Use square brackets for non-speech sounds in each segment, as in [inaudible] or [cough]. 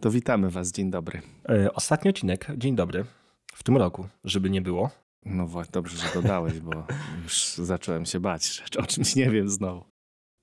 To witamy Was, dzień dobry. E, ostatni odcinek, dzień dobry, w tym roku, żeby nie było. No właśnie, dobrze, że dodałeś, bo już zacząłem się bać, że o czymś nie wiem znowu.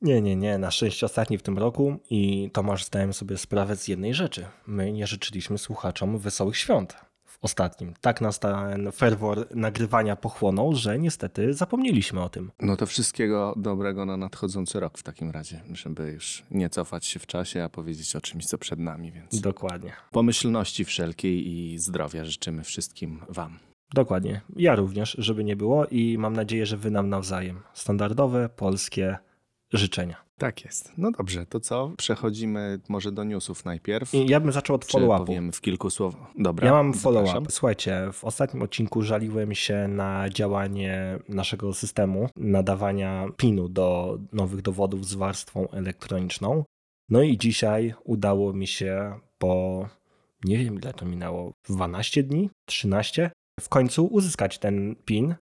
Nie, nie, nie, na szczęście ostatni w tym roku i Tomasz zdałem sobie sprawę z jednej rzeczy. My nie życzyliśmy słuchaczom wesołych świąt ostatnim. Tak nas ten ferwor nagrywania pochłonął, że niestety zapomnieliśmy o tym. No to wszystkiego dobrego na nadchodzący rok w takim razie, żeby już nie cofać się w czasie, a powiedzieć o czymś, co przed nami, więc Dokładnie. pomyślności wszelkiej i zdrowia życzymy wszystkim Wam. Dokładnie. Ja również, żeby nie było i mam nadzieję, że wy nam nawzajem. Standardowe, polskie życzenia. Tak jest. No dobrze, to co? Przechodzimy może do newsów najpierw. I ja bym zaczął od follow-upu. powiemy w kilku słowach? Dobra. Ja mam follow-up. Słuchajcie, w ostatnim odcinku żaliłem się na działanie naszego systemu nadawania PIN-u do nowych dowodów z warstwą elektroniczną. No i dzisiaj udało mi się po nie wiem ile to minęło, 12 dni, 13, w końcu uzyskać ten PIN.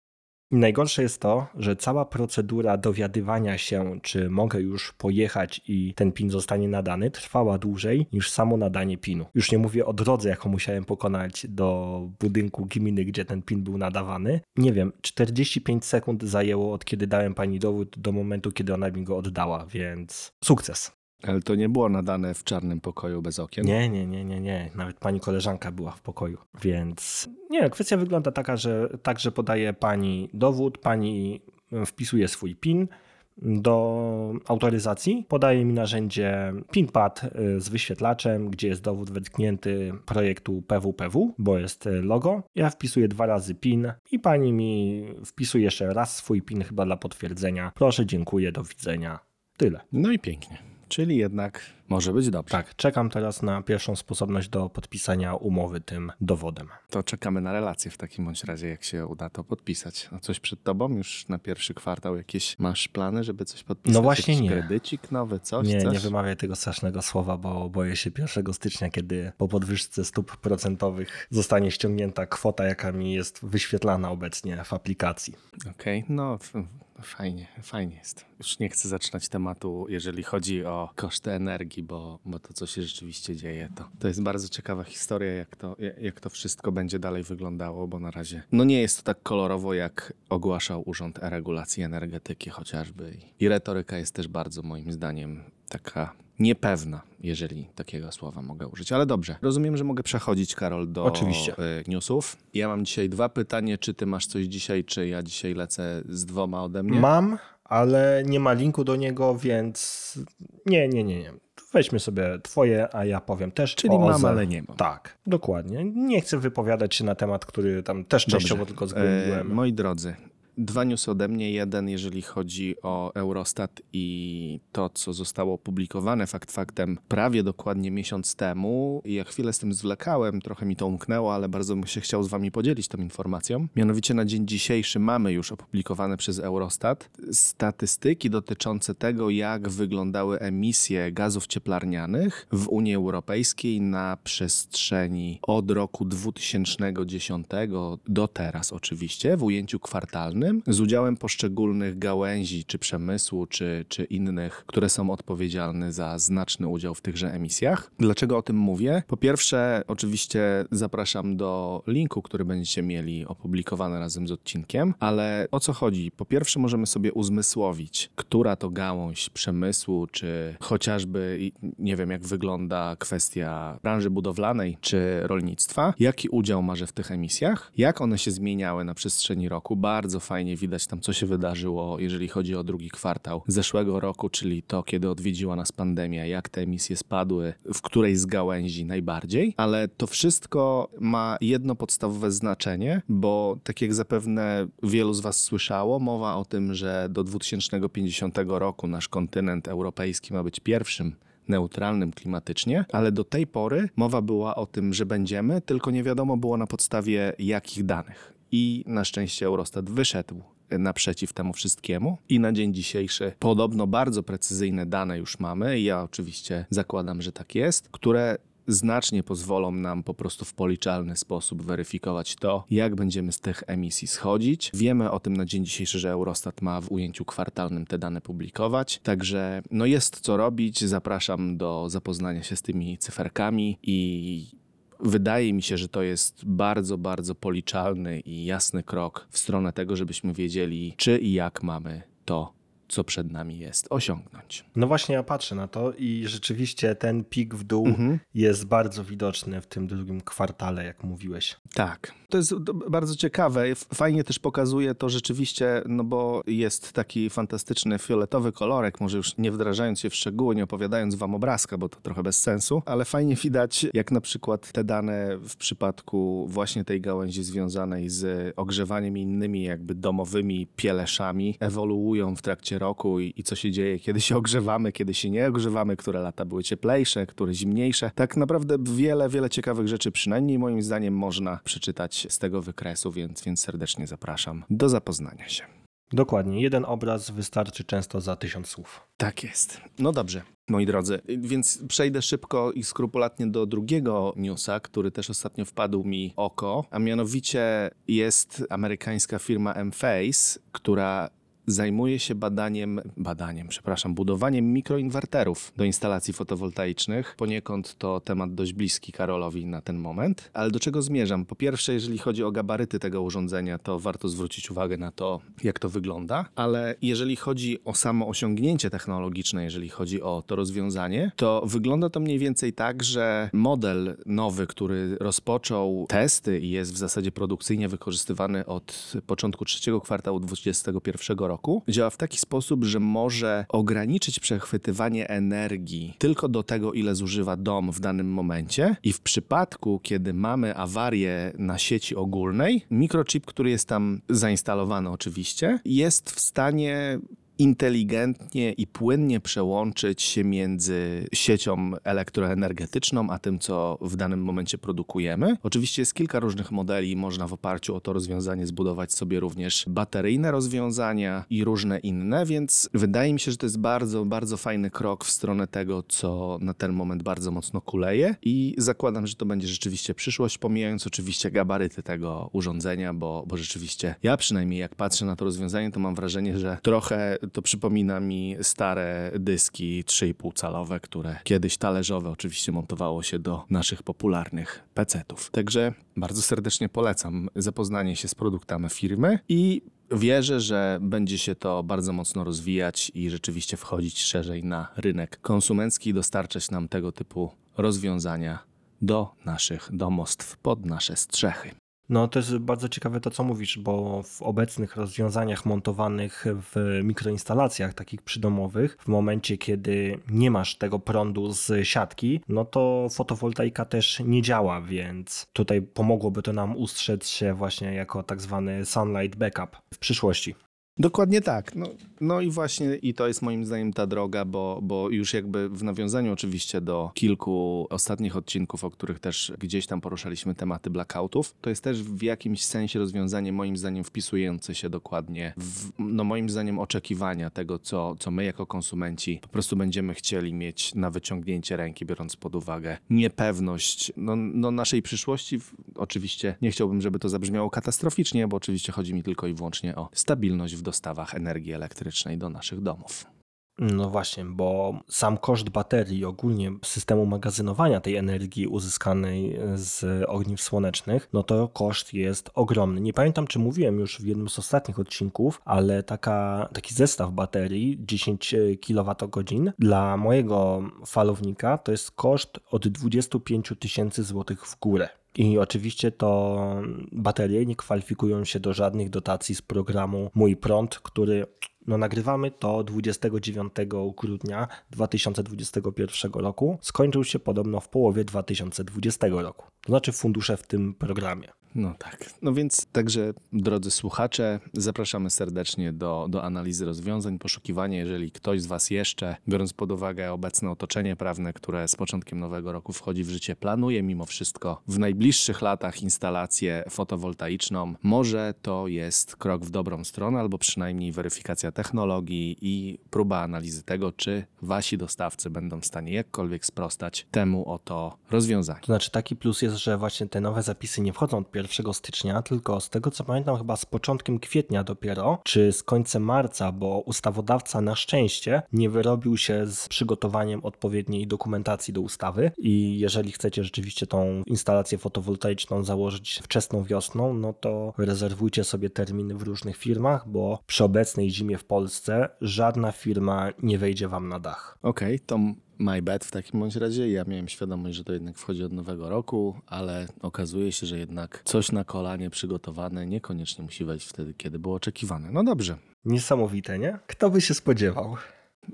I najgorsze jest to, że cała procedura dowiadywania się, czy mogę już pojechać i ten PIN zostanie nadany, trwała dłużej niż samo nadanie PIN-u. Już nie mówię o drodze, jaką musiałem pokonać do budynku gminy, gdzie ten PIN był nadawany. Nie wiem, 45 sekund zajęło od kiedy dałem pani dowód do momentu, kiedy ona mi go oddała, więc sukces. Ale to nie było nadane w czarnym pokoju bez okien? Nie, nie, nie, nie, nie. Nawet pani koleżanka była w pokoju. Więc nie, kwestia wygląda taka, że tak, że podaje pani dowód, pani wpisuje swój PIN do autoryzacji, podaje mi narzędzie PINpad y, z wyświetlaczem, gdzie jest dowód wetknięty projektu PWPW, bo jest y, logo. Ja wpisuję dwa razy PIN i pani mi wpisuje jeszcze raz swój PIN chyba dla potwierdzenia. Proszę, dziękuję, do widzenia. Tyle. No i pięknie. Czyli jednak może być dobrze. Tak, czekam teraz na pierwszą sposobność do podpisania umowy tym dowodem. To czekamy na relację w takim bądź razie, jak się uda to podpisać. A coś przed tobą? Już na pierwszy kwartał jakieś masz plany, żeby coś podpisać? No właśnie Jakiś nie. kredycik nowy, coś? Nie, coś? nie wymawiaj tego strasznego słowa, bo boję się 1 stycznia, kiedy po podwyżce stóp procentowych zostanie ściągnięta kwota, jaka mi jest wyświetlana obecnie w aplikacji. Okej, no f- fajnie, fajnie jest. Już nie chcę zaczynać tematu, jeżeli chodzi o koszty energii, bo, bo to, co się rzeczywiście dzieje, to, to jest bardzo ciekawa historia, jak to, jak to wszystko będzie dalej wyglądało, bo na razie no nie jest to tak kolorowo, jak ogłaszał Urząd Regulacji Energetyki chociażby. I retoryka jest też bardzo, moim zdaniem, taka niepewna, jeżeli takiego słowa mogę użyć. Ale dobrze, rozumiem, że mogę przechodzić, Karol, do Oczywiście. y, newsów. Ja mam dzisiaj dwa pytania. Czy ty masz coś dzisiaj, czy ja dzisiaj lecę z dwoma ode mnie? Mam, ale nie ma linku do niego, więc nie, nie, nie, nie. Weźmy sobie twoje, a ja powiem też Czyli mam, OZE. ale nie mam. Tak, dokładnie. Nie chcę wypowiadać się na temat, który tam też częściowo Dobrze. tylko E, zgłębiłem. moi drodzy, dwa newsy ode mnie. Jeden, jeżeli chodzi o Eurostat i to, co zostało opublikowane fakt faktem prawie dokładnie miesiąc temu. Ja chwilę z tym zwlekałem, trochę mi to umknęło, ale bardzo bym się chciał z wami podzielić tą informacją. Mianowicie na dzień dzisiejszy mamy już opublikowane przez Eurostat statystyki dotyczące tego, jak wyglądały emisje gazów cieplarnianych w Unii Europejskiej na przestrzeni od roku 2010 do teraz oczywiście, w ujęciu kwartalnym, z udziałem poszczególnych gałęzi, czy przemysłu, czy, czy innych, które są odpowiedzialne za znaczny udział w tychże emisjach. Dlaczego o tym mówię? Po pierwsze, oczywiście zapraszam do linku, który będziecie mieli opublikowany razem z odcinkiem, ale o co chodzi? Po pierwsze, możemy sobie uzmysłowić, która to gałąź przemysłu, czy chociażby, nie wiem, jak wygląda kwestia branży budowlanej czy rolnictwa, jaki udział ma w tych emisjach, jak one się zmieniały na przestrzeni roku. Bardzo fajnie widać tam, co się wydarzyło, jeżeli chodzi o drugi kwartał zeszłego roku, czyli to, kiedy odwiedziła nas pandemia, jak te emisje spadły, w której z gałęzi najbardziej, ale to wszystko ma jedno podstawowe znaczenie, bo tak jak zapewne wielu z Was słyszało, mowa o tym, że do 2050 roku nasz kontynent europejski ma być pierwszym neutralnym klimatycznie, ale do tej pory mowa była o tym, że będziemy, tylko nie wiadomo było na podstawie jakich danych. I na szczęście Eurostat wyszedł naprzeciw temu wszystkiemu. I na dzień dzisiejszy podobno bardzo precyzyjne dane już mamy. Ja oczywiście zakładam, że tak jest, które znacznie pozwolą nam po prostu w policzalny sposób weryfikować to, jak będziemy z tych emisji schodzić. Wiemy o tym na dzień dzisiejszy, że Eurostat ma w ujęciu kwartalnym te dane publikować, także no jest co robić. Zapraszam do zapoznania się z tymi cyferkami i Wydaje mi się, że to jest bardzo, bardzo policzalny i jasny krok w stronę tego, żebyśmy wiedzieli, czy i jak mamy to co przed nami jest, osiągnąć. No właśnie, ja patrzę na to i rzeczywiście ten pik w dół Mhm. jest bardzo widoczny w tym drugim kwartale, jak mówiłeś. Tak. To jest bardzo ciekawe. Fajnie też pokazuje to rzeczywiście, no bo jest taki fantastyczny fioletowy kolorek, może już nie wdrażając się w szczegóły, nie opowiadając wam obrazka, bo to trochę bez sensu, ale fajnie widać, jak na przykład te dane w przypadku właśnie tej gałęzi związanej z ogrzewaniem i innymi jakby domowymi pieleszami ewoluują w trakcie roku i, i co się dzieje, kiedy się [laughs] ogrzewamy, kiedy się nie ogrzewamy, które lata były cieplejsze, które zimniejsze. Tak naprawdę wiele, wiele ciekawych rzeczy, przynajmniej moim zdaniem, można przeczytać z tego wykresu, więc, więc serdecznie zapraszam do zapoznania się. Dokładnie, jeden obraz wystarczy często za tysiąc słów. Tak jest. No dobrze, moi drodzy, więc przejdę szybko i skrupulatnie do drugiego newsa, który też ostatnio wpadł mi oko, a mianowicie jest amerykańska firma Enphase, która zajmuje się badaniem, badaniem, przepraszam, budowaniem mikroinwerterów do instalacji fotowoltaicznych. Poniekąd to temat dość bliski Karolowi na ten moment. Ale do czego zmierzam? Po pierwsze, jeżeli chodzi o gabaryty tego urządzenia, to warto zwrócić uwagę na to, jak to wygląda. Ale jeżeli chodzi o samo osiągnięcie technologiczne, jeżeli chodzi o to rozwiązanie, to wygląda to mniej więcej tak, że model nowy, który rozpoczął testy i jest w zasadzie produkcyjnie wykorzystywany od początku trzeciego kwartału 2021 roku, działa w taki sposób, że może ograniczyć przechwytywanie energii tylko do tego, ile zużywa dom w danym momencie. I w przypadku, kiedy mamy awarię na sieci ogólnej, mikrochip, który jest tam zainstalowany oczywiście, jest w stanie inteligentnie i płynnie przełączyć się między siecią elektroenergetyczną, a tym, co w danym momencie produkujemy. Oczywiście jest kilka różnych modeli, można w oparciu o to rozwiązanie zbudować sobie również bateryjne rozwiązania i różne inne, więc wydaje mi się, że to jest bardzo, bardzo fajny krok w stronę tego, co na ten moment bardzo mocno kuleje i zakładam, że to będzie rzeczywiście przyszłość, pomijając oczywiście gabaryty tego urządzenia, bo, bo rzeczywiście ja przynajmniej jak patrzę na to rozwiązanie, to mam wrażenie, że trochę to przypomina mi stare dyski 3,5 calowe, które kiedyś talerzowe oczywiście montowało się do naszych popularnych PC-ów. Także bardzo serdecznie polecam zapoznanie się z produktami firmy i Wierzę, że będzie się to bardzo mocno rozwijać i rzeczywiście wchodzić szerzej na rynek konsumencki i dostarczać nam tego typu rozwiązania do naszych domostw, pod nasze strzechy. No to jest bardzo ciekawe to, co mówisz, bo w obecnych rozwiązaniach montowanych w mikroinstalacjach takich przydomowych, w momencie, kiedy nie masz tego prądu z siatki, no to fotowoltaika też nie działa, więc tutaj pomogłoby to nam ustrzec się właśnie jako tak zwany sunlight backup w przyszłości. Dokładnie tak. No, no i właśnie i to jest moim zdaniem ta droga, bo, bo już jakby w nawiązaniu oczywiście do kilku ostatnich odcinków, o których też gdzieś tam poruszaliśmy tematy blackoutów, to jest też w jakimś sensie rozwiązanie moim zdaniem wpisujące się dokładnie w, no moim zdaniem oczekiwania tego, co, co my jako konsumenci po prostu będziemy chcieli mieć na wyciągnięcie ręki, biorąc pod uwagę niepewność no, no naszej przyszłości. Oczywiście nie chciałbym, żeby to zabrzmiało katastroficznie, bo oczywiście chodzi mi tylko i wyłącznie o stabilność w dostawach energii elektrycznej do naszych domów. No właśnie, bo sam koszt baterii ogólnie systemu magazynowania tej energii uzyskanej z ogniw słonecznych, no to koszt jest ogromny. Nie pamiętam, czy mówiłem już w jednym z ostatnich odcinków, ale taka, taki zestaw baterii 10 kWh dla mojego falownika to jest koszt od 25 tysięcy złotych w górę. I oczywiście to baterie nie kwalifikują się do żadnych dotacji z programu Mój Prąd, który no nagrywamy to 29 grudnia 2021 roku. Skończył się podobno w połowie 2020 roku. To znaczy fundusze w tym programie. No tak. No więc także, drodzy słuchacze, zapraszamy serdecznie do, do analizy rozwiązań, poszukiwania, jeżeli ktoś z Was jeszcze, biorąc pod uwagę obecne otoczenie prawne, które z początkiem nowego roku wchodzi w życie, planuje mimo wszystko w najbliższych latach instalację fotowoltaiczną, może to jest krok w dobrą stronę, albo przynajmniej weryfikacja technologii i próba analizy tego, czy wasi dostawcy będą w stanie jakkolwiek sprostać temu oto rozwiązaniu. To znaczy taki plus jest, że właśnie te nowe zapisy nie wchodzą od 1 stycznia, tylko z tego co pamiętam chyba z początkiem kwietnia dopiero, czy z końcem marca, bo ustawodawca na szczęście nie wyrobił się z przygotowaniem odpowiedniej dokumentacji do ustawy i jeżeli chcecie rzeczywiście tą instalację fotowoltaiczną założyć wczesną wiosną, no to rezerwujcie sobie terminy w różnych firmach, bo przy obecnej zimie w Polsce żadna firma nie wejdzie wam na dach. Okej, to my bad w takim bądź razie. Ja miałem świadomość, że to jednak wchodzi od nowego roku, ale okazuje się, że jednak coś na kolanie przygotowane niekoniecznie musi wejść wtedy, kiedy było oczekiwane. No dobrze. Niesamowite, nie? Kto by się spodziewał?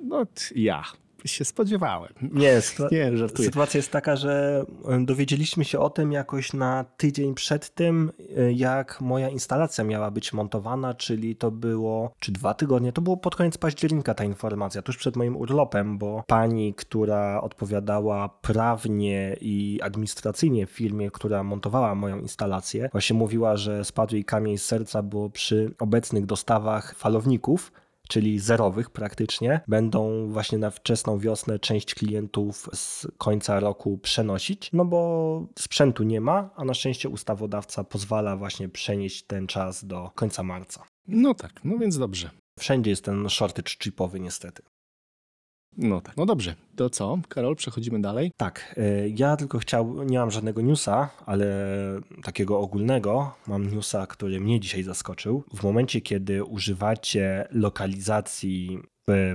No ja się spodziewałem. Nie, [laughs] Nie, żartuję. sytuacja jest taka, że dowiedzieliśmy się o tym jakoś na tydzień przed tym, e, jak moja instalacja miała być montowana, czyli to było, czy dwa tygodnie, to było pod koniec października ta informacja, tuż przed moim urlopem, bo pani, która odpowiadała prawnie i administracyjnie w firmie, która montowała moją instalację, właśnie mówiła, że spadł jej kamień z serca, bo przy obecnych dostawach falowników czyli zerowych praktycznie, będą właśnie na wczesną wiosnę część klientów z końca roku przenosić, no bo sprzętu nie ma, a na szczęście ustawodawca pozwala właśnie przenieść ten czas do końca marca. No tak, no więc dobrze. Wszędzie jest ten shortage chipowy niestety. No tak, no dobrze. To co, Karol, przechodzimy dalej? Tak, y, ja tylko chciał, nie mam żadnego newsa, ale takiego ogólnego. Mam newsa, który mnie dzisiaj zaskoczył. W momencie, kiedy używacie lokalizacji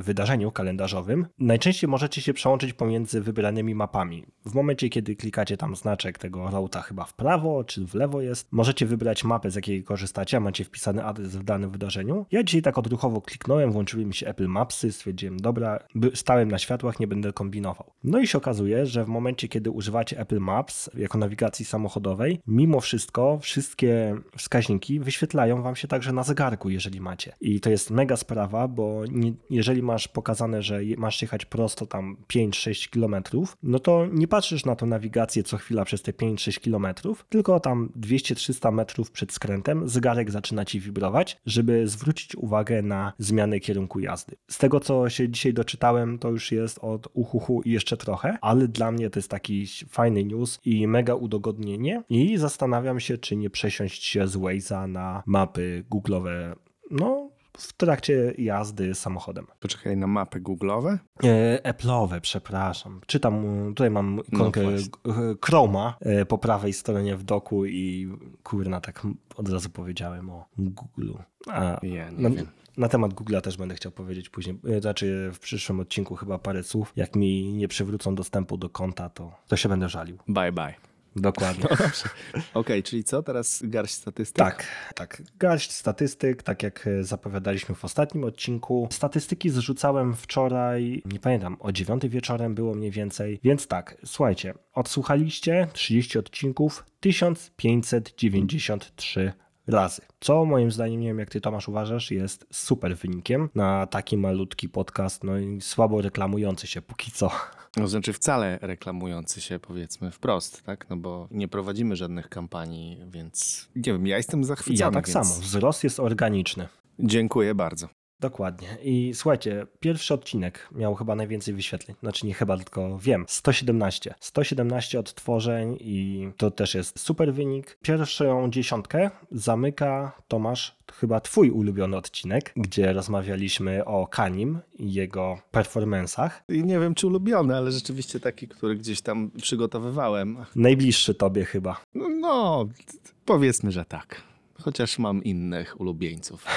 wydarzeniu kalendarzowym, najczęściej możecie się przełączyć pomiędzy wybranymi mapami. W momencie, kiedy klikacie tam znaczek tego routa chyba w prawo czy w lewo jest, możecie wybrać mapę, z jakiej korzystacie, a macie wpisany adres w danym wydarzeniu. Ja dzisiaj tak odruchowo kliknąłem, włączyły mi się Apple Mapsy, stwierdziłem, dobra, stałem na światłach, nie będę kombinował. No i się okazuje, że w momencie, kiedy używacie Apple Maps jako nawigacji samochodowej, mimo wszystko wszystkie wskaźniki wyświetlają wam się także na zegarku, jeżeli macie. I to jest mega sprawa, bo nie, jeżeli masz pokazane, że masz jechać prosto tam 5-6 kilometrów, no to nie patrzysz na tą nawigację co chwila przez te 5-6 kilometrów, tylko tam 200-300 metrów przed skrętem zegarek zaczyna ci wibrować, żeby zwrócić uwagę na zmianę kierunku jazdy. Z tego, co się dzisiaj doczytałem, to już jest od uhuhu i jeszcze trochę, ale dla mnie to jest taki fajny news i mega udogodnienie i zastanawiam się, czy nie przesiąść się z Waze'a na mapy Google'owe, no w trakcie jazdy samochodem. Poczekaj na mapy Google'owe. E, Apple'owe, przepraszam. Czytam, tutaj mam ikonkę No Chroma e, po prawej stronie w doku i kurna, tak od razu powiedziałem o Google. A Ja nie na, na temat Google'a też będę chciał powiedzieć później. E, Znaczy w przyszłym odcinku chyba parę słów. Jak mi nie przywrócą dostępu do konta, to, to się będę żalił. Bye bye. Dokładnie. Okej, czyli co, teraz garść statystyk? Tak, tak. Garść statystyk, tak jak e, zapowiadaliśmy w ostatnim odcinku. Statystyki zrzucałem wczoraj, nie pamiętam, o 9 wieczorem było mniej więcej. Więc tak, słuchajcie, odsłuchaliście 30 odcinków, 1593 razy. Co moim zdaniem, nie wiem jak ty Tomasz uważasz, jest super wynikiem na taki malutki podcast, no i słabo reklamujący się póki co. No, znaczy wcale reklamujący się, powiedzmy wprost, tak? No bo nie prowadzimy żadnych kampanii, więc nie wiem, ja jestem zachwycony. Ja tak więc samo, wzrost jest organiczny. Dziękuję bardzo. Dokładnie. I słuchajcie, pierwszy odcinek miał chyba najwięcej wyświetleń. Znaczy nie chyba, tylko wiem. 117. 117 odtworzeń i to też jest super wynik. Pierwszą dziesiątkę zamyka Tomasz, chyba twój ulubiony odcinek, gdzie rozmawialiśmy o Kanim i jego performansach. I nie wiem, czy ulubiony, ale rzeczywiście taki, który gdzieś tam przygotowywałem. Najbliższy tobie chyba. No, no powiedzmy, że tak. Chociaż mam innych ulubieńców. [laughs]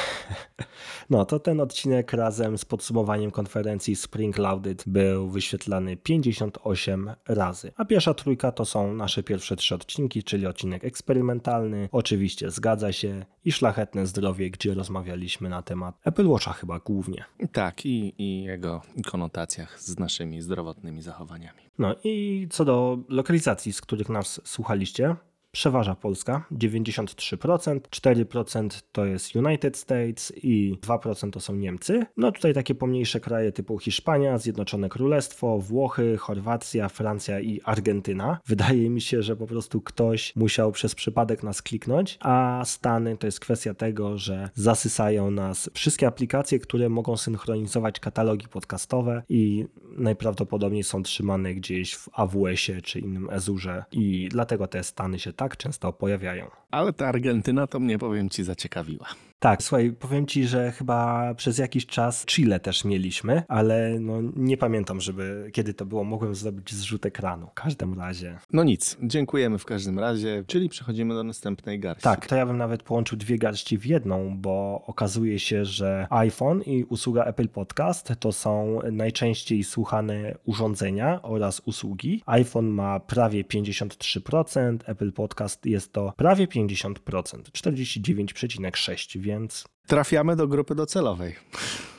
No to ten odcinek razem z podsumowaniem konferencji Spring Louded był wyświetlany 58 razy. A pierwsza trójka to są nasze pierwsze trzy odcinki, czyli odcinek eksperymentalny, oczywiście zgadza się i szlachetne zdrowie, gdzie rozmawialiśmy na temat Apple Watcha chyba głównie. Tak, i, i jego konotacjach z naszymi zdrowotnymi zachowaniami. No i co do lokalizacji, z których nas słuchaliście, przeważa Polska 93%, 4% to jest United States i 2% to są Niemcy. No tutaj takie pomniejsze kraje typu Hiszpania, Zjednoczone Królestwo, Włochy, Chorwacja, Francja i Argentyna. Wydaje mi się, że po prostu ktoś musiał przez przypadek nas kliknąć, a Stany to jest kwestia tego, że zasysają nas wszystkie aplikacje, które mogą synchronizować katalogi podcastowe i najprawdopodobniej są trzymane gdzieś w AWS-ie czy innym Azure i dlatego te Stany się tak często pojawiają. Ale ta Argentyna to mnie, powiem ci, zaciekawiła. Tak, słuchaj, powiem ci, że chyba przez jakiś czas Chile też mieliśmy, ale no nie pamiętam, żeby kiedy to było, mogłem zrobić zrzut ekranu. W każdym razie. No nic, dziękujemy w każdym razie, czyli przechodzimy do następnej garści. Tak, to ja bym nawet połączył dwie garści w jedną, bo okazuje się, że iPhone i usługa Apple Podcast to są najczęściej słuchane urządzenia oraz usługi. iPhone ma prawie 53%, Apple Podcast jest to prawie 50%, 49,6%, więc Trafiamy do grupy docelowej.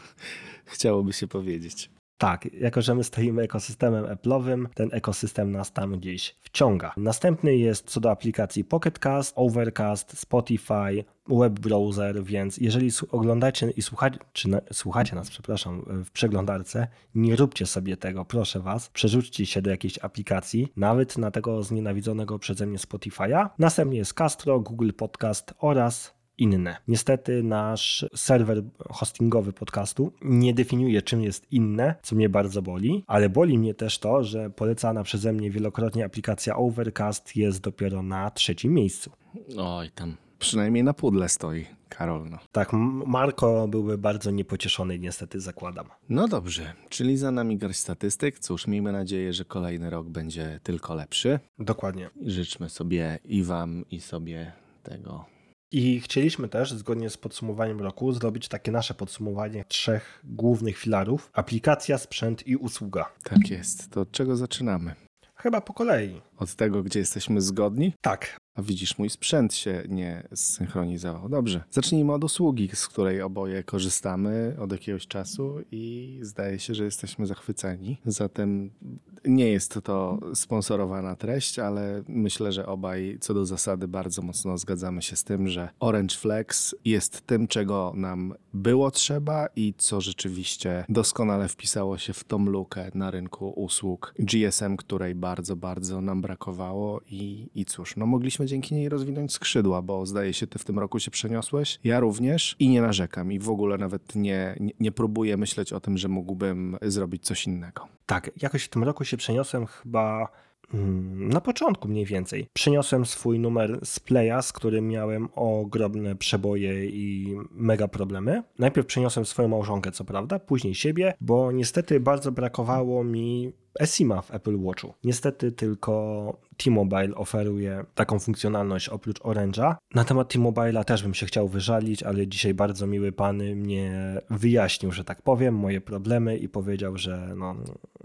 [laughs] Chciałoby się powiedzieć. Tak, jako że my stoimy ekosystemem Apple'owym, ten ekosystem nas tam gdzieś wciąga. Następny jest co do aplikacji Pocket Cast, Overcast, Spotify, web browser, więc jeżeli oglądacie i słuchacie, czy na, słuchacie nas, przepraszam, w przeglądarce, nie róbcie sobie tego, proszę was. Przerzućcie się do jakiejś aplikacji, nawet na tego znienawidzonego przeze mnie Spotify'a. Następnie jest Castro, Google Podcast oraz inne. Niestety nasz serwer hostingowy podcastu nie definiuje, czym jest inne, co mnie bardzo boli, ale boli mnie też to, że polecana przeze mnie wielokrotnie aplikacja Overcast jest dopiero na trzecim miejscu. Oj, tam przynajmniej na pudle stoi Karol. No. Tak, Marko byłby bardzo niepocieszony, niestety zakładam. no dobrze, czyli za nami garść statystyk. Cóż, miejmy nadzieję, że kolejny rok będzie tylko lepszy. Dokładnie. Życzmy sobie i wam, i sobie tego I chcieliśmy też, zgodnie z podsumowaniem roku, zrobić takie nasze podsumowanie trzech głównych filarów: aplikacja, sprzęt i usługa. Tak jest. To od czego zaczynamy? Chyba po kolei. Od tego, gdzie jesteśmy zgodni? Tak, A widzisz, mój sprzęt się nie zsynchronizował. Dobrze. Zacznijmy od usługi, z której oboje korzystamy od jakiegoś czasu i zdaje się, że jesteśmy zachwyceni. Zatem nie jest to sponsorowana treść, ale myślę, że obaj co do zasady bardzo mocno zgadzamy się z tym, że Orange Flex jest tym, czego nam było trzeba i co rzeczywiście doskonale wpisało się w tą lukę na rynku usług GSM, której bardzo, bardzo nam brakowało i, i cóż, no mogliśmy dzięki niej rozwinąć skrzydła, bo zdaje się, ty w tym roku się przeniosłeś, ja również i nie narzekam i w ogóle nawet nie, nie, nie próbuję myśleć o tym, że mógłbym zrobić coś innego. Tak, jakoś w tym roku się przeniosłem chyba mm, na początku mniej więcej. Przyniosłem swój numer z Playa, z którym miałem ogromne przeboje i mega problemy. Najpierw przyniosłem swoją małżonkę, co prawda, później siebie, bo niestety bardzo brakowało mi eSIMa w Apple Watchu. Niestety tylko T-Mobile oferuje taką funkcjonalność oprócz Orange'a. Na temat T-Mobile'a też bym się chciał wyżalić, ale dzisiaj bardzo miły pan mnie wyjaśnił, że tak powiem, moje problemy i powiedział, że no,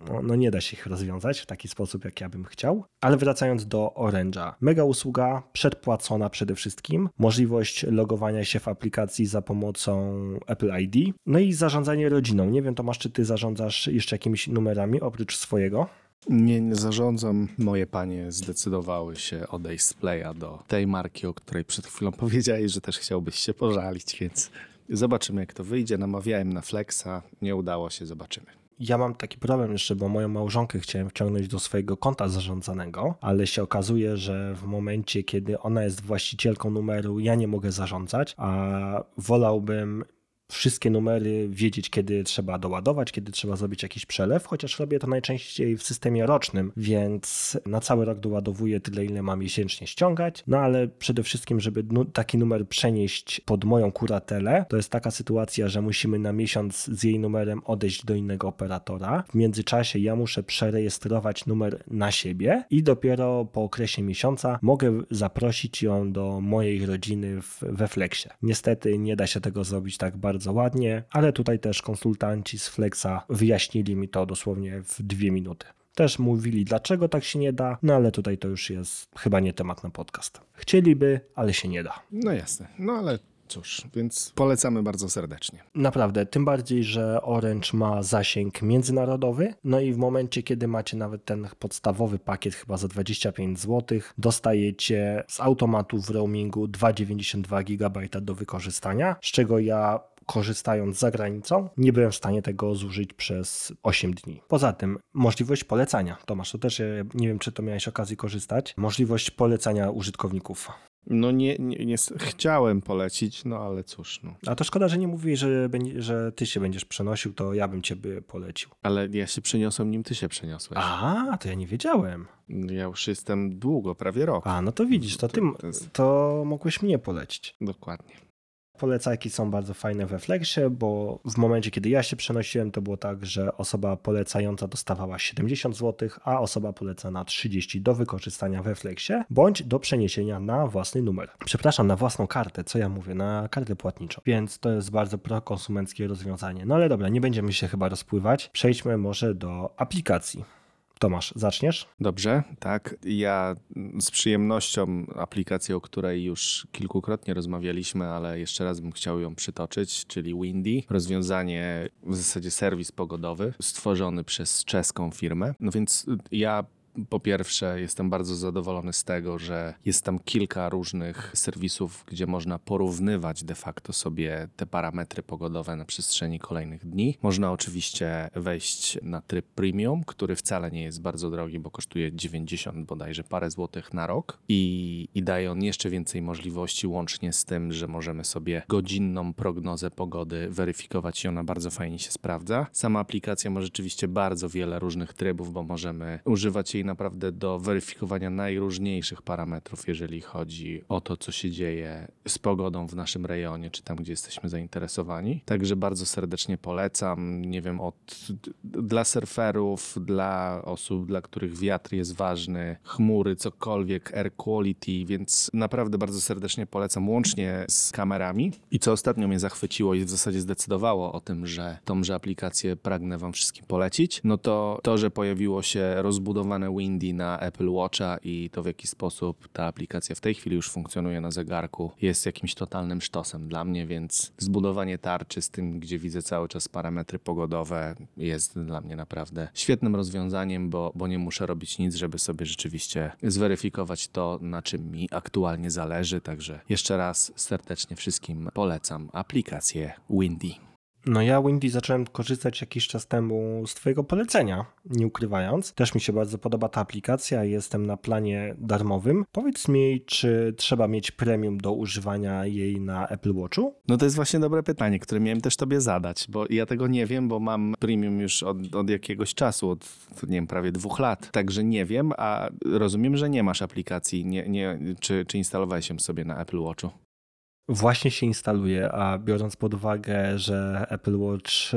no, no nie da się ich rozwiązać w taki sposób, jak ja bym chciał. Ale wracając do Orange'a. Mega usługa, przedpłacona przede wszystkim, możliwość logowania się w aplikacji za pomocą Apple ID, no i zarządzanie rodziną. Nie wiem, Tomasz, czy ty zarządzasz jeszcze jakimiś numerami oprócz swojego? Nie, nie zarządzam. Moje panie zdecydowały się odejść z Playa do tej marki, o której przed chwilą [laughs] powiedziałeś, że też chciałbyś się pożalić, więc zobaczymy jak to wyjdzie. Namawiałem na Flexa, nie udało się, zobaczymy. Ja mam taki problem jeszcze, bo moją małżonkę chciałem wciągnąć do swojego konta zarządzanego, ale się okazuje, że w momencie, kiedy ona jest właścicielką numeru, ja nie mogę zarządzać, a wolałbym wszystkie numery wiedzieć, kiedy trzeba doładować, kiedy trzeba zrobić jakiś przelew, chociaż robię to najczęściej w systemie rocznym, więc na cały rok doładowuję tyle, ile mam miesięcznie ściągać. No ale przede wszystkim, żeby taki numer przenieść pod moją kuratelę, to jest taka sytuacja, że musimy na miesiąc z jej numerem odejść do innego operatora. W międzyczasie ja muszę przerejestrować numer na siebie i dopiero po okresie miesiąca mogę zaprosić ją do mojej rodziny w, we Flexie. Niestety nie da się tego zrobić tak bardzo ładnie, ale tutaj też konsultanci z Flexa wyjaśnili mi to dosłownie w dwie minuty. Też mówili, dlaczego tak się nie da, no ale tutaj to już jest chyba nie temat na podcast. Chcieliby, ale się nie da. No jasne, no ale cóż, więc polecamy bardzo serdecznie. Naprawdę, tym bardziej, że Orange ma zasięg międzynarodowy, no i w momencie, kiedy macie nawet ten podstawowy pakiet chyba za 25 zł, dostajecie z automatu w roamingu 2,92 GB do wykorzystania, z czego ja korzystając za granicą, nie byłem w stanie tego zużyć przez 8 dni. Poza tym, możliwość polecania. Tomasz, to też e, nie wiem, czy to miałeś okazję korzystać. Możliwość polecania użytkowników. No nie, nie, nie chciałem polecić, no ale cóż, no. A to szkoda, że nie mówiłeś, że, że ty się będziesz przenosił, to ja bym ciebie polecił. Ale ja się przeniosłem, nim ty się przeniosłeś. A, to ja nie wiedziałem. Ja już jestem długo, prawie rok. A, no to widzisz, to ty, to mogłeś mnie polecić. Dokładnie. Polecajki są bardzo fajne we Flexie, bo w momencie, kiedy ja się przenosiłem, to było tak, że osoba polecająca dostawała 70 zł, a osoba polecana 30 do wykorzystania we Flexie, bądź do przeniesienia na własny numer. Przepraszam, na własną kartę, co ja mówię, na kartę płatniczą. Więc to jest bardzo prokonsumenckie rozwiązanie. No ale dobra, nie będziemy się chyba rozpływać. Przejdźmy może do aplikacji. Tomasz, zaczniesz? Dobrze, tak. Ja z przyjemnością aplikację, o której już kilkukrotnie rozmawialiśmy, ale jeszcze raz bym chciał ją przytoczyć, czyli Windy. Rozwiązanie, w zasadzie serwis pogodowy, stworzony przez czeską firmę. No więc ja po pierwsze, jestem bardzo zadowolony z tego, że jest tam kilka różnych serwisów, gdzie można porównywać de facto sobie te parametry pogodowe na przestrzeni kolejnych dni. Można oczywiście wejść na tryb premium, który wcale nie jest bardzo drogi, bo kosztuje 90 bodajże parę złotych na rok i, i daje on jeszcze więcej możliwości, łącznie z tym, że możemy sobie godzinną prognozę pogody weryfikować i ona bardzo fajnie się sprawdza. Sama aplikacja ma rzeczywiście bardzo wiele różnych trybów, bo możemy używać jej naprawdę do weryfikowania najróżniejszych parametrów, jeżeli chodzi o to, co się dzieje z pogodą w naszym rejonie, czy tam, gdzie jesteśmy zainteresowani. Także bardzo serdecznie polecam. Nie wiem, od, dla surferów, dla osób, dla których wiatr jest ważny, chmury, cokolwiek, air quality, więc naprawdę bardzo serdecznie polecam, łącznie z kamerami. I co ostatnio mnie zachwyciło i w zasadzie zdecydowało o tym, że tąże aplikację pragnę Wam wszystkim polecić, no to to, że pojawiło się rozbudowane Windy na Apple Watcha i to w jaki sposób ta aplikacja w tej chwili już funkcjonuje na zegarku jest jakimś totalnym sztosem dla mnie, więc zbudowanie tarczy z tym, gdzie widzę cały czas parametry pogodowe jest dla mnie naprawdę świetnym rozwiązaniem, bo, bo nie muszę robić nic, żeby sobie rzeczywiście zweryfikować to, na czym mi aktualnie zależy. Także jeszcze raz serdecznie wszystkim polecam aplikację Windy. No ja Windy zacząłem korzystać jakiś czas temu z twojego polecenia, nie ukrywając. Też mi się bardzo podoba ta aplikacja, jestem na planie darmowym. Powiedz mi, czy trzeba mieć premium do używania jej na Apple Watchu? No to jest właśnie dobre pytanie, które miałem też tobie zadać, bo ja tego nie wiem, bo mam premium już od, od jakiegoś czasu, od nie wiem, prawie dwóch lat. Także nie wiem, a rozumiem, że nie masz aplikacji, nie, nie, czy, czy instalowałeś ją sobie na Apple Watchu? Właśnie się instaluje, a biorąc pod uwagę, że Apple Watch e,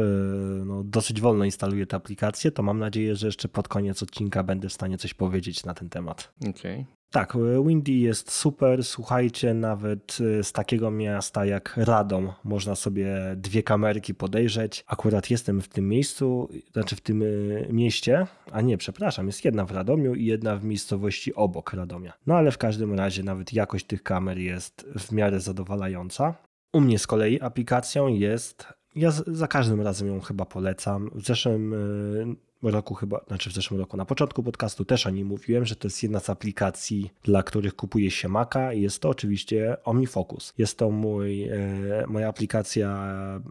no, dosyć wolno instaluje tę aplikację, to mam nadzieję, że jeszcze pod koniec odcinka będę w stanie coś powiedzieć na ten temat. Okej. Tak, Windy jest super. Słuchajcie, nawet y, z takiego miasta jak Radom można sobie dwie kamerki podejrzeć. Akurat jestem w tym miejscu, znaczy w tym y, mieście, a nie, przepraszam, jest jedna w Radomiu i jedna w miejscowości obok Radomia. No ale w każdym razie nawet jakość tych kamer jest w miarę zadowalająca. U mnie z kolei aplikacją jest. Ja za każdym razem ją chyba polecam. W zeszłym y, roku chyba, znaczy w zeszłym roku, na początku podcastu też o nim mówiłem, że to jest jedna z aplikacji, dla których kupuje się Maca i jest to oczywiście OmniFocus. Jest to mój, e, moja aplikacja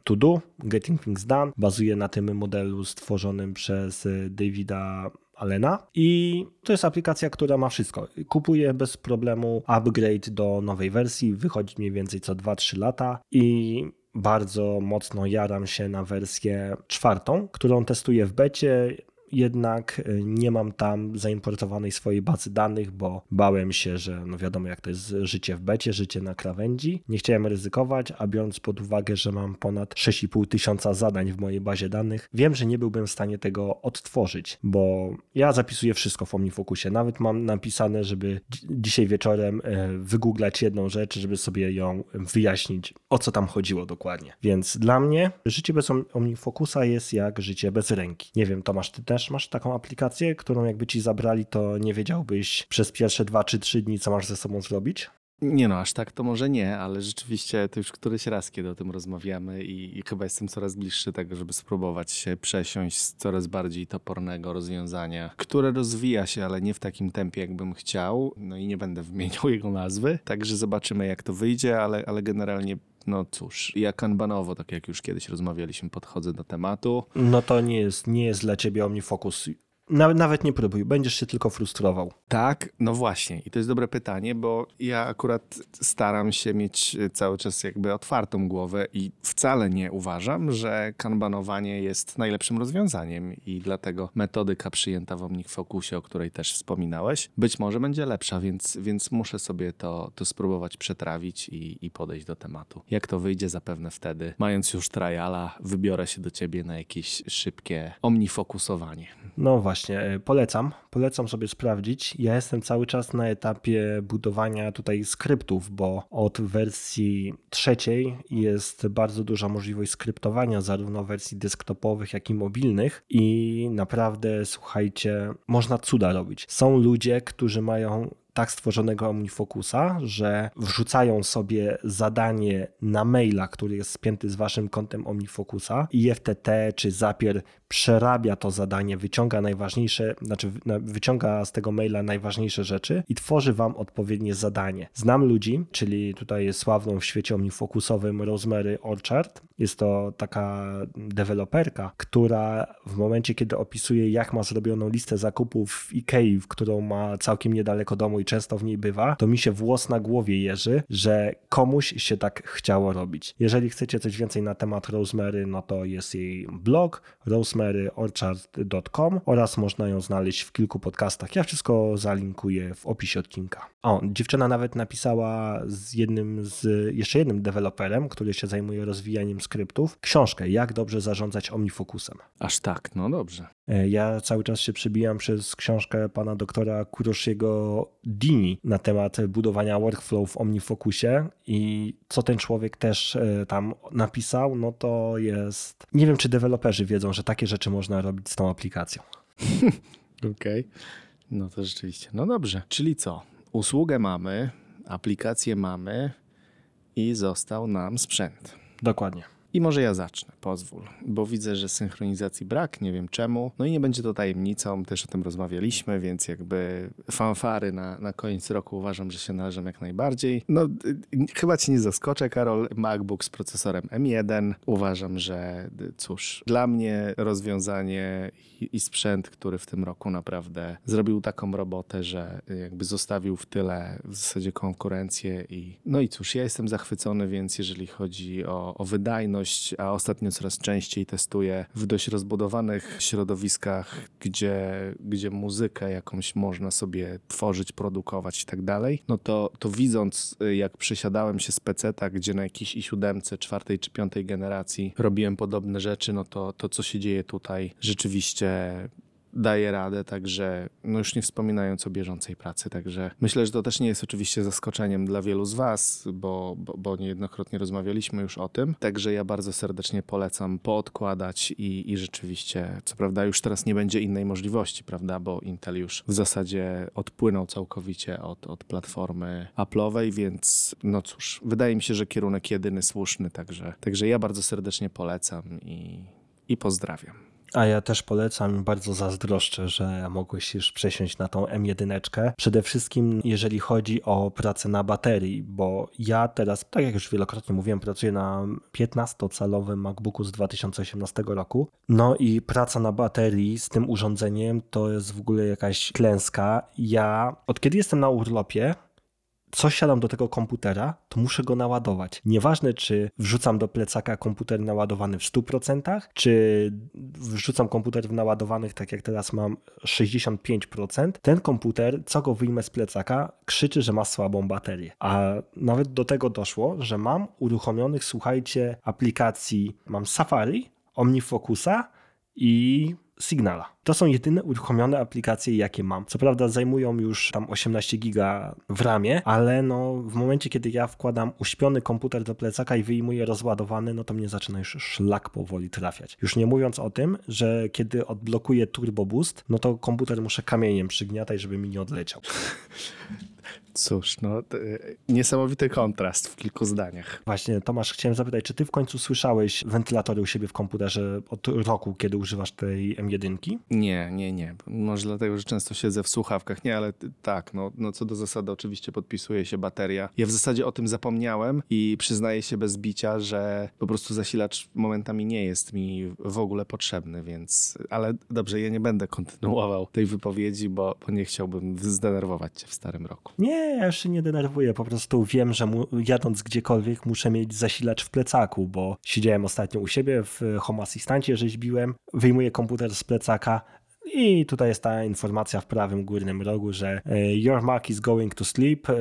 To Do, Getting Things Done. Bazuje na tym modelu stworzonym przez e, Davida Alena i to jest aplikacja, która ma wszystko. Kupuję bez problemu upgrade do nowej wersji, wychodzi mniej więcej co 2-3 lata i bardzo mocno jaram się na wersję czwartą, którą testuję w becie. Jednak y, nie mam tam zaimportowanej swojej bazy danych, bo bałem się, że no wiadomo jak to jest życie w becie, życie na krawędzi. Nie chciałem ryzykować, a biorąc pod uwagę, że mam ponad 6,5 tysiąca zadań w mojej bazie danych, wiem, że nie byłbym w stanie tego odtworzyć, bo ja zapisuję wszystko w OmniFocusie. Nawet mam napisane, żeby dzi- dzisiaj wieczorem e, wygooglać jedną rzecz, żeby sobie ją wyjaśnić, o co tam chodziło dokładnie. Więc dla mnie życie bez Om- OmniFocusa jest jak życie bez ręki. Nie wiem, Tomasz, ty też masz taką aplikację, którą jakby ci zabrali, to nie wiedziałbyś przez pierwsze dwa czy trzy dni, co masz ze sobą zrobić? Nie no, aż tak to może nie, ale rzeczywiście to już któryś raz, kiedy o tym rozmawiamy i, i chyba jestem coraz bliższy tego, żeby spróbować się przesiąść z coraz bardziej topornego rozwiązania, które rozwija się, ale nie w takim tempie, jakbym chciał. No i nie będę wymieniał [laughs] jego nazwy, także zobaczymy, jak to wyjdzie, ale, ale generalnie no cóż, ja kanbanowo, tak jak już kiedyś rozmawialiśmy, podchodzę do tematu. No to nie jest, nie jest dla ciebie OmniFocus. Nawet, nie próbuj, będziesz się tylko frustrował. Tak, no właśnie. I to jest dobre pytanie, bo ja akurat staram się mieć cały czas jakby otwartą głowę i wcale nie uważam, że kanbanowanie jest najlepszym rozwiązaniem i dlatego metodyka przyjęta w OmniFocusie, o której też wspominałeś, być może będzie lepsza, więc, więc muszę sobie to, to spróbować przetrawić i, i podejść do tematu. Jak to wyjdzie, zapewne wtedy, mając już triala, wybiorę się do ciebie na jakieś szybkie omnifokusowanie. No właśnie, e, polecam. Polecam sobie sprawdzić. Ja jestem cały czas na etapie budowania tutaj skryptów, bo od wersji trzeciej jest bardzo duża możliwość skryptowania zarówno wersji desktopowych, jak i mobilnych i naprawdę, słuchajcie, można cuda robić. Są ludzie, którzy mają tak stworzonego OmniFocusa, że wrzucają sobie zadanie na maila, który jest spięty z waszym kontem OmniFocusa i FTT czy Zapier przerabia to zadanie, wyciąga najważniejsze, znaczy wyciąga z tego maila najważniejsze rzeczy i tworzy wam odpowiednie zadanie. Znam ludzi, czyli tutaj jest sławną w świecie omnifocusowym Rosemary Orchard. Jest to taka deweloperka, która w momencie, kiedy opisuje, jak ma zrobioną listę zakupów w Ikei, którą ma całkiem niedaleko domu i często w niej bywa, to mi się włos na głowie jeży, że komuś się tak chciało robić. Jeżeli chcecie coś więcej na temat Rosemary, no to jest jej blog rosemaryorchard.com oraz można ją znaleźć w kilku podcastach. Ja wszystko zalinkuję w opisie odcinka. O, dziewczyna nawet napisała z jednym z, jeszcze jednym deweloperem, który się zajmuje rozwijaniem skryptów, książkę Jak dobrze zarządzać OmniFocusem. Aż tak, no dobrze. E, ja cały czas się przebijam przez książkę pana doktora Kuroshiego Dini na temat budowania workflow w OmniFocusie i co ten człowiek też e, tam napisał, no to jest... Nie wiem, czy deweloperzy wiedzą, że takie rzeczy można robić z tą aplikacją. [laughs] Okej, okay. no to rzeczywiście. No dobrze, czyli co? Usługę mamy, aplikację mamy i został nam sprzęt. Dokładnie. I może ja zacznę, pozwól, bo widzę, że synchronizacji brak, nie wiem czemu. No i nie będzie to tajemnicą, też o tym rozmawialiśmy, więc jakby fanfary na, na koniec roku uważam, że się należą jak najbardziej. No chyba ci nie zaskoczę, Karol, MacBook z procesorem M1. Uważam, że cóż, dla mnie rozwiązanie i, i sprzęt, który w tym roku naprawdę zrobił taką robotę, że jakby zostawił w tyle w zasadzie konkurencję i no i cóż, ja jestem zachwycony, więc jeżeli chodzi o, o wydajność, a ostatnio coraz częściej testuję w dość rozbudowanych środowiskach, gdzie, gdzie muzykę jakąś można sobie tworzyć, produkować i tak dalej, no to, to widząc, jak przysiadałem się z peceta, gdzie na jakiejś i7, czwartej czy piątej generacji robiłem podobne rzeczy, no to to, co się dzieje tutaj, rzeczywiście daje radę, także no już nie wspominając o bieżącej pracy, także myślę, że to też nie jest oczywiście zaskoczeniem dla wielu z Was, bo, bo, bo niejednokrotnie rozmawialiśmy już o tym, także ja bardzo serdecznie polecam poodkładać i, i rzeczywiście, co prawda już teraz nie będzie innej możliwości, prawda, bo Intel już w zasadzie odpłynął całkowicie od, od platformy Apple'owej, więc no cóż, wydaje mi się, że kierunek jedyny słuszny, także, także ja bardzo serdecznie polecam i, i pozdrawiam. A ja też polecam bardzo zazdroszczę, że mogłeś już przesiąść na tą M1. Przede wszystkim jeżeli chodzi o pracę na baterii, bo ja teraz, tak jak już wielokrotnie mówiłem, pracuję na 15-calowym MacBooku z 2018 roku. No i praca na baterii z tym urządzeniem to jest w ogóle jakaś klęska. Ja od kiedy jestem na urlopie, co siadam do tego komputera, to muszę go naładować. Nieważne, czy wrzucam do plecaka komputer naładowany w 100%, czy wrzucam komputer w naładowanych, tak jak teraz mam, 65%, ten komputer, co go wyjmę z plecaka, krzyczy, że ma słabą baterię. A nawet do tego doszło, że mam uruchomionych, słuchajcie, aplikacji, mam Safari, OmniFocusa i Signala. To są jedyne uruchomione aplikacje, jakie mam. Co prawda zajmują już tam 18 giga w ramie, ale no w momencie, kiedy ja wkładam uśpiony komputer do plecaka i wyjmuję rozładowany, no to mnie zaczyna już szlak powoli trafiać. Już nie mówiąc o tym, że kiedy odblokuję Turbo Boost, no to komputer muszę kamieniem przygniatać, żeby mi nie odleciał. [laughs] Cóż, no niesamowity kontrast w kilku zdaniach. Właśnie, Tomasz, chciałem zapytać, czy ty w końcu słyszałeś wentylatory u siebie w komputerze od roku, kiedy używasz tej M1? Nie, nie, nie. Może dlatego, że często siedzę w słuchawkach. Nie, ale tak, no, no co do zasady oczywiście podpisuje się bateria. Ja w zasadzie o tym zapomniałem i przyznaję się bez bicia, że po prostu zasilacz momentami nie jest mi w ogóle potrzebny, więc... Ale dobrze, ja nie będę kontynuował tej wypowiedzi, bo, bo nie chciałbym zdenerwować cię w starym roku. Nie, ja już się nie denerwuję, po prostu wiem, że mu, jadąc gdziekolwiek muszę mieć zasilacz w plecaku, bo siedziałem ostatnio u siebie w Home Assistancie, rzeźbiłem, wyjmuję komputer z plecaka, i tutaj jest ta informacja w prawym górnym rogu, że e, your Mac is going to sleep e,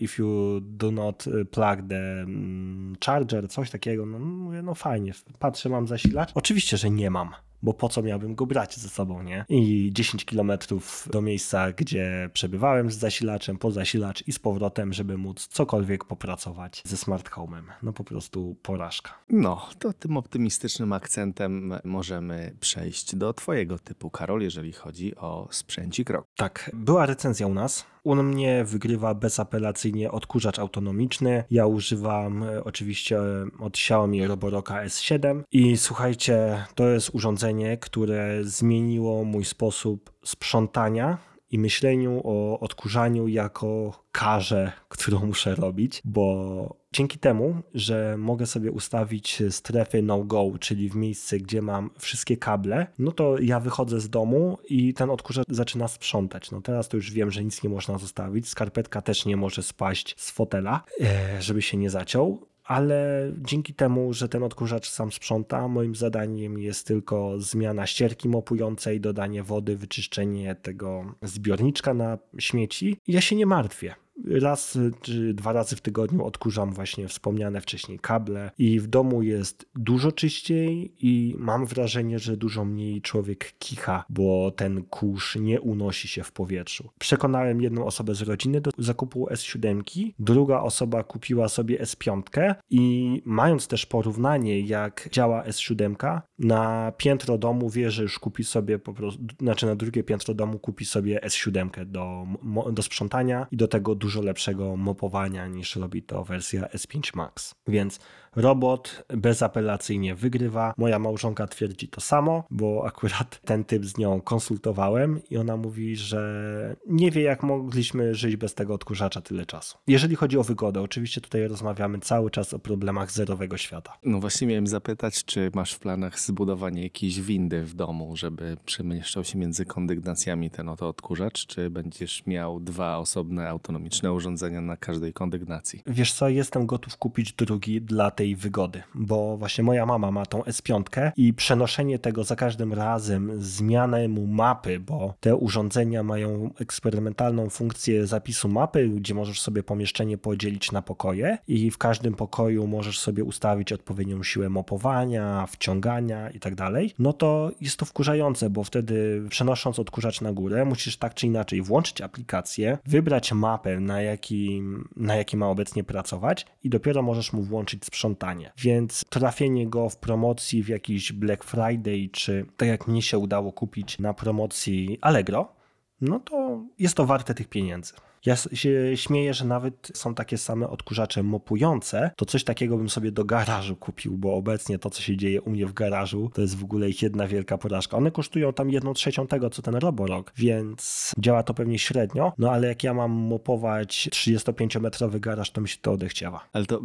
if you do not e, plug the mm, charger, coś takiego. No, mówię, no fajnie, patrzę, mam zasilacz. Oczywiście, że nie mam bo po co miałbym go brać ze sobą, nie? I 10 kilometrów do miejsca, gdzie przebywałem z zasilaczem, po zasilacz i z powrotem, żeby móc cokolwiek popracować ze smart home'em. No po prostu porażka. No, to tym optymistycznym akcentem możemy przejść do twojego typu, Karol, jeżeli chodzi o sprzęcik rok. Tak, była recenzja u nas. U mnie wygrywa bezapelacyjnie odkurzacz autonomiczny. Ja używam e, oczywiście e, od Xiaomi Roboroka S7 i słuchajcie, to jest urządzenie, które zmieniło mój sposób sprzątania i myśleniu o odkurzaniu jako karze, którą muszę robić, bo dzięki temu, że mogę sobie ustawić strefy no-go, czyli w miejsce, gdzie mam wszystkie kable, no to ja wychodzę z domu i ten odkurzacz zaczyna sprzątać. No teraz to już wiem, że nic nie można zostawić, skarpetka też nie może spaść z fotela, e, żeby się nie zaciął ale dzięki temu, że ten odkurzacz sam sprząta, moim zadaniem jest tylko zmiana ścierki mopującej, dodanie wody, wyczyszczenie tego zbiorniczka na śmieci. Ja się nie martwię raz czy dwa razy w tygodniu odkurzam właśnie wspomniane wcześniej kable i w domu jest dużo czyściej i mam wrażenie, że dużo mniej człowiek kicha, bo ten kurz nie unosi się w powietrzu. Przekonałem jedną osobę z rodziny do zakupu S7, druga osoba kupiła sobie S5 i mając też porównanie jak działa S7, na piętro domu wie, że już kupi sobie po prostu, znaczy na drugie piętro domu kupi sobie S7 do, do sprzątania i do tego dużo lepszego mopowania niż robi to wersja S5 Max. Więc robot bezapelacyjnie wygrywa. Moja małżonka twierdzi to samo, bo akurat ten typ z nią konsultowałem i ona mówi, że nie wie jak mogliśmy żyć bez tego odkurzacza tyle czasu. Jeżeli chodzi o wygodę, oczywiście tutaj rozmawiamy cały czas o problemach zerowego świata. No właśnie miałem zapytać, czy masz w planach zbudowanie jakiejś windy w domu, żeby przemieszczał się między kondygnacjami ten oto odkurzacz, czy będziesz miał dwa osobne autonomiczne urządzenia na każdej kondygnacji? Wiesz co, jestem gotów kupić drugi dla tej wygody, bo właśnie moja mama ma tą S5 i przenoszenie tego za każdym razem, zmianę mu mapy, bo te urządzenia mają eksperymentalną funkcję zapisu mapy, gdzie możesz sobie pomieszczenie podzielić na pokoje i w każdym pokoju możesz sobie ustawić odpowiednią siłę mopowania, wciągania i tak dalej, no to jest to wkurzające, bo wtedy przenosząc odkurzacz na górę, musisz tak czy inaczej włączyć aplikację, wybrać mapę, na jakim, na jakim ma obecnie pracować i dopiero możesz mu włączyć sprzątanie. Więc trafienie go w promocji w jakiś Black Friday, czy tak jak mnie się udało kupić na promocji Allegro, no to jest to warte tych pieniędzy. Ja się śmieję, że nawet są takie same odkurzacze mopujące, to coś takiego bym sobie do garażu kupił, bo obecnie to, co się dzieje u mnie w garażu, to jest w ogóle ich jedna wielka porażka. One kosztują tam jedną trzecią tego, co ten Roborok, więc działa to pewnie średnio, no ale jak ja mam mopować 35-metrowy garaż, to mi się to odechciała. Ale to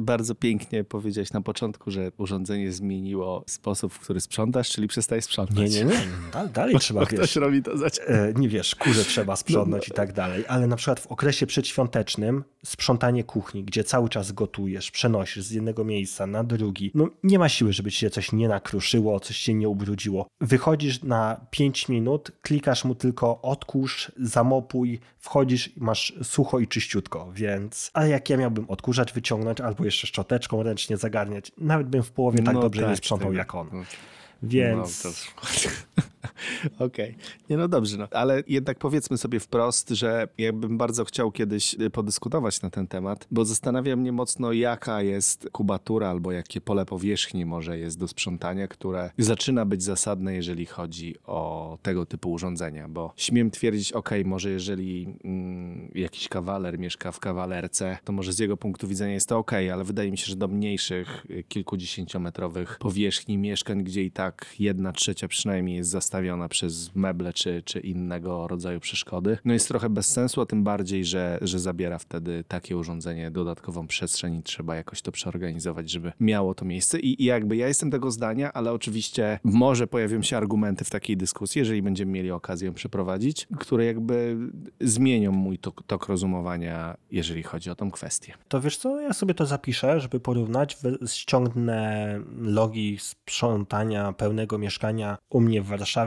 bardzo pięknie powiedziałeś na początku, że urządzenie zmieniło sposób, w który sprzątasz, czyli przestajesz sprzątać. Nie, nie, nie. [laughs] Dalej, dalej trzeba, Ktoś wiesz, robi to za e, nie wiesz, kurze trzeba sprzątnąć i tak dalej, ale na przykład w okresie przedświątecznym sprzątanie kuchni, gdzie cały czas gotujesz, przenosisz z jednego miejsca na drugi, no nie ma siły, żeby ci się coś nie nakruszyło, coś się nie ubrudziło. Wychodzisz na 5 minut, klikasz mu tylko odkurz, zamopuj, wchodzisz i masz sucho i czyściutko, więc... Ale jak ja miałbym odkurzać, wyciągnąć albo jeszcze szczoteczką ręcznie zagarniać, nawet bym w połowie tak No dobrze nie tak, sprzątał tego- jak on. no. Więc... No, to... [laughs] Okej. Nie no dobrze, no. ale jednak powiedzmy sobie wprost, że ja bym bardzo chciał kiedyś y, podyskutować na ten temat, bo zastanawia mnie mocno, jaka jest kubatura albo jakie pole powierzchni może jest do sprzątania, które zaczyna być zasadne, jeżeli chodzi o tego typu urządzenia, bo śmiem twierdzić, ok, może jeżeli mm, jakiś kawaler mieszka w kawalerce, to może z jego punktu widzenia jest to ok, ale wydaje mi się, że do mniejszych, y, kilkudziesięciometrowych powierzchni mieszkań, gdzie i tak jedna trzecia przynajmniej jest zastawiona przez meble czy, czy innego rodzaju przeszkody, no jest trochę bez sensu, a tym bardziej, że, że zabiera wtedy takie urządzenie dodatkową przestrzeń i trzeba jakoś to przeorganizować, żeby miało to miejsce. I, i jakby ja jestem tego zdania, ale oczywiście może pojawią się argumenty w takiej dyskusji, jeżeli będziemy mieli okazję przeprowadzić, które jakby zmienią mój tok, tok rozumowania, jeżeli chodzi o tą kwestię. To wiesz co, ja sobie to zapiszę, żeby porównać. Ściągnę logi sprzątania pełnego mieszkania u mnie w Warszawie,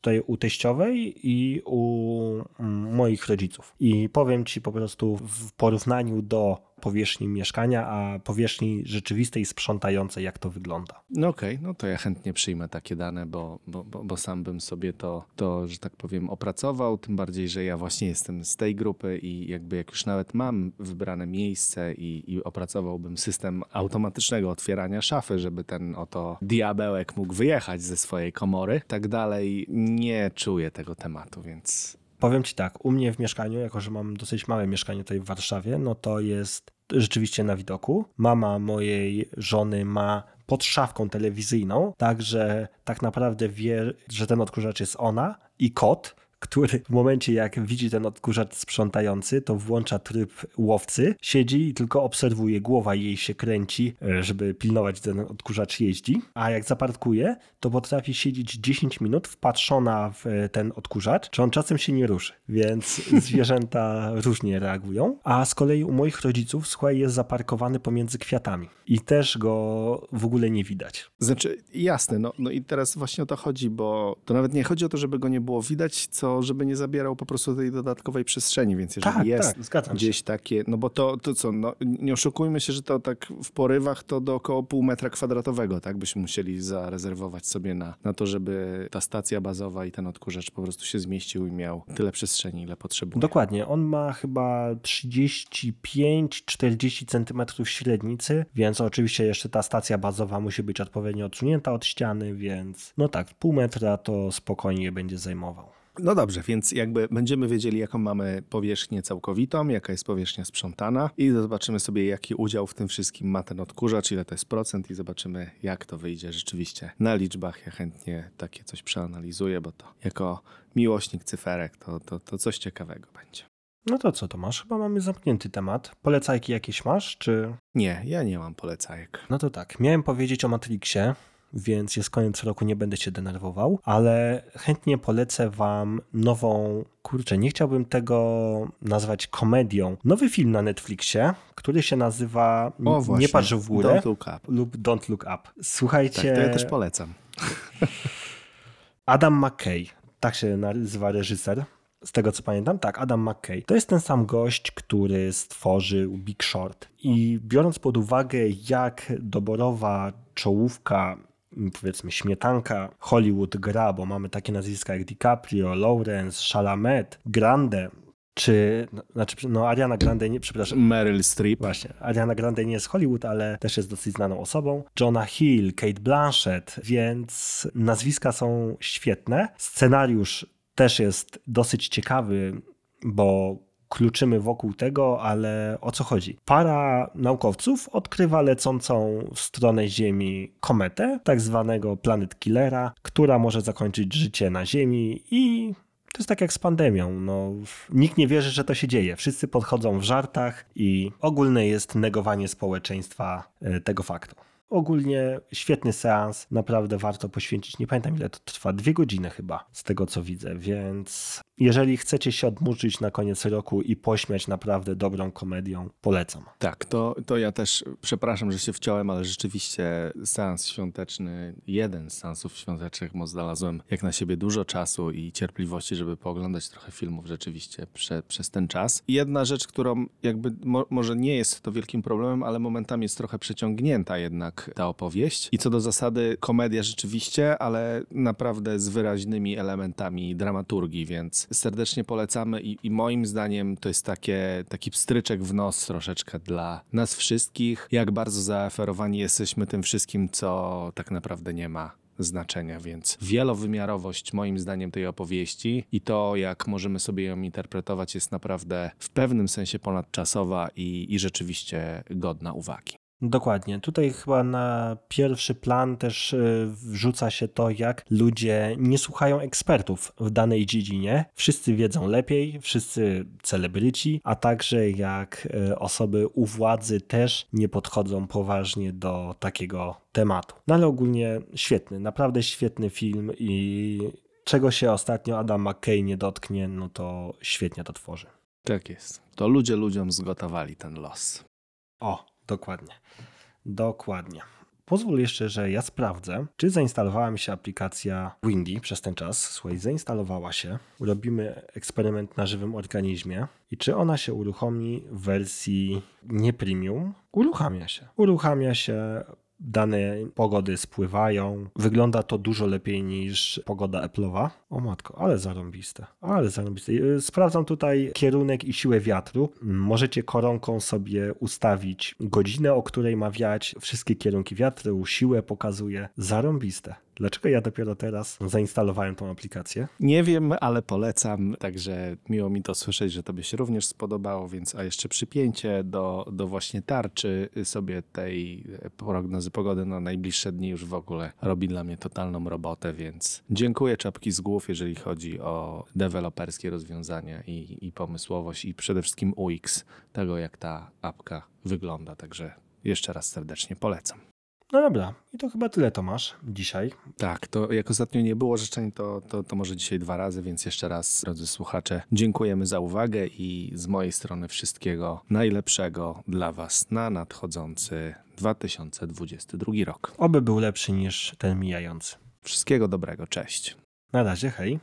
tutaj u teściowej i u mm, moich rodziców. I powiem ci po prostu w porównaniu do powierzchni mieszkania, a powierzchni rzeczywistej sprzątającej, jak to wygląda. No okej, no to ja chętnie przyjmę takie dane, bo, bo, bo, bo sam bym sobie to, to, że tak powiem, opracował, tym bardziej, że ja właśnie jestem z tej grupy i jakby jak już nawet mam wybrane miejsce i, i opracowałbym system automatycznego otwierania szafy, żeby ten oto diabełek mógł wyjechać ze swojej komory, tak dalej, nie czuję tego tematu, więc Powiem ci tak, u mnie w mieszkaniu, jako że mam dosyć małe mieszkanie tutaj w Warszawie, no to jest rzeczywiście na widoku. Mama mojej żony ma pod szafką telewizyjną, także tak naprawdę wie, że ten odkurzacz jest ona i kot, który w momencie jak widzi ten odkurzacz sprzątający, to włącza tryb łowcy, siedzi i tylko obserwuje, głowa jej się kręci, e, żeby pilnować, ten odkurzacz jeździ, a jak zaparkuje, to potrafi siedzieć 10 minut wpatrzona w e, ten odkurzacz, czy on czasem się nie ruszy, więc [laughs] zwierzęta różnie reagują, a z kolei u moich rodziców, słuchaj, jest zaparkowany pomiędzy kwiatami i też go w ogóle nie widać. Znaczy, jasne, no, no i teraz właśnie o to chodzi, bo to nawet nie chodzi o to, żeby go nie było widać, co żeby nie zabierał po prostu tej dodatkowej przestrzeni, więc jeżeli Tak, jest tak, zgadzam się. gdzieś takie, no bo to, to co, no, nie oszukujmy się, że to tak w porywach to do około pół metra kwadratowego, tak, byśmy musieli zarezerwować sobie na, na to, żeby ta stacja bazowa i ten odkurzacz po prostu się zmieścił i miał tyle przestrzeni, ile potrzebuje. Dokładnie, on ma chyba 35-40 cm średnicy, więc oczywiście jeszcze ta stacja bazowa musi być odpowiednio odsunięta od ściany, więc no tak, pół metra to spokojnie będzie zajmował. No dobrze, więc jakby będziemy wiedzieli, jaką mamy powierzchnię całkowitą, jaka jest powierzchnia sprzątana i zobaczymy sobie, jaki udział w tym wszystkim ma ten odkurzacz, ile to jest procent i zobaczymy, jak to wyjdzie rzeczywiście na liczbach. Ja chętnie takie coś przeanalizuję, bo to jako miłośnik cyferek to, to, to coś ciekawego będzie. No to co to masz? Chyba mamy zamknięty temat. Polecajki jakieś masz, czy... Nie, ja nie mam polecajek. No to tak, miałem powiedzieć o Matrixie, więc jest koniec roku, nie będę się denerwował, ale chętnie polecę wam nową, kurczę, nie chciałbym tego nazwać komedią. Nowy film na Netflixie, który się nazywa O właśnie, Nie patrz w górę Don't look up. lub Don't Look Up. Tak, Słuchajcie, to ja też polecam. [laughs] Adam McKay, tak się nazywa reżyser. Z tego co pamiętam, tak, Adam McKay. To jest ten sam gość, który stworzył Big Short. I biorąc pod uwagę, jak doborowa czołówka, powiedzmy śmietanka Hollywood gra, bo mamy takie nazwiska jak DiCaprio, Lawrence, Chalamet, Grande, czy, no, znaczy, no Ariana Grande, nie, przepraszam, Meryl Streep. Właśnie, Ariana Grande nie jest Hollywood, ale też jest dosyć znaną osobą. Jonah Hill, Kate Blanchett, więc nazwiska są świetne. Scenariusz też jest dosyć ciekawy, bo kluczymy wokół tego, ale o co chodzi? Para naukowców odkrywa lecącą w stronę Ziemi kometę, tak zwanego Planet Killera, która może zakończyć życie na Ziemi i to jest tak jak z pandemią. No, nikt nie wierzy, że to się dzieje. Wszyscy podchodzą w żartach i ogólne jest negowanie społeczeństwa e, tego faktu. Ogólnie świetny seans, naprawdę warto poświęcić. Nie pamiętam ile to trwa, dwie godziny chyba, z tego co widzę, więc jeżeli chcecie się odmurzyć na koniec roku i pośmiać naprawdę dobrą komedią, polecam. Tak, to, to ja też, przepraszam, że się wciąłem, ale rzeczywiście seans świąteczny, jeden z seansów świątecznych, bo znalazłem jak na siebie dużo czasu i cierpliwości, żeby pooglądać trochę filmów rzeczywiście prze, przez ten czas. Jedna rzecz, którą jakby mo, może nie jest to wielkim problemem, ale momentami jest trochę przeciągnięta jednak jak ta opowieść. I co do zasady, komedia rzeczywiście, ale naprawdę z wyraźnymi elementami dramaturgii, więc serdecznie polecamy i, i moim zdaniem to jest takie, taki pstryczek w nos troszeczkę dla nas wszystkich, jak bardzo zaaferowani jesteśmy tym wszystkim, co tak naprawdę nie ma znaczenia, więc wielowymiarowość moim zdaniem tej opowieści i to, jak możemy sobie ją interpretować, jest naprawdę w pewnym sensie ponadczasowa i, i rzeczywiście godna uwagi. Dokładnie. Tutaj chyba na pierwszy plan też y, wrzuca się to, jak ludzie nie słuchają ekspertów w danej dziedzinie. Wszyscy wiedzą lepiej, wszyscy celebryci, a także jak y, osoby u władzy też nie podchodzą poważnie do takiego tematu. No ale ogólnie świetny, naprawdę świetny film i czego się ostatnio Adam McKay nie dotknie, no to świetnie to tworzy. Tak jest. To ludzie ludziom zgotowali ten los. O, dokładnie. Dokładnie. Pozwól jeszcze, że ja sprawdzę, czy zainstalowała mi się aplikacja Windy przez ten czas. Słuchaj, zainstalowała się. Robimy eksperyment na żywym organizmie i czy ona się uruchomi w wersji nie premium? Uruchamia się. Uruchamia się. Dane pogody spływają. Wygląda to dużo lepiej niż pogoda Apple'owa. O matko, ale zarąbiste. Ale zarąbiste. Yy, Sprawdzam tutaj kierunek i siłę wiatru. Możecie koronką sobie ustawić godzinę, o której ma wiać, wszystkie kierunki wiatru, siłę pokazuje. Zarąbiste. Dlaczego ja dopiero teraz zainstalowałem tą aplikację? Nie wiem, ale polecam, także miło mi to słyszeć, że tobie się również spodobało, więc a jeszcze przypięcie do, do właśnie tarczy sobie tej prognozy pogody na najbliższe dni już w ogóle robi dla mnie totalną robotę, więc dziękuję czapki z głów, jeżeli chodzi o deweloperskie rozwiązania i, i pomysłowość i przede wszystkim UX tego, jak ta apka wygląda, także jeszcze raz serdecznie polecam. No dobra, i to chyba tyle, Tomasz, dzisiaj. Tak, to jak ostatnio nie było życzeń, to, to, to może dzisiaj dwa razy, więc jeszcze raz, drodzy słuchacze, dziękujemy za uwagę i z mojej strony wszystkiego najlepszego dla Was na nadchodzący 2022 rok. Oby był lepszy niż ten mijający. Wszystkiego dobrego, cześć. Na razie, hej.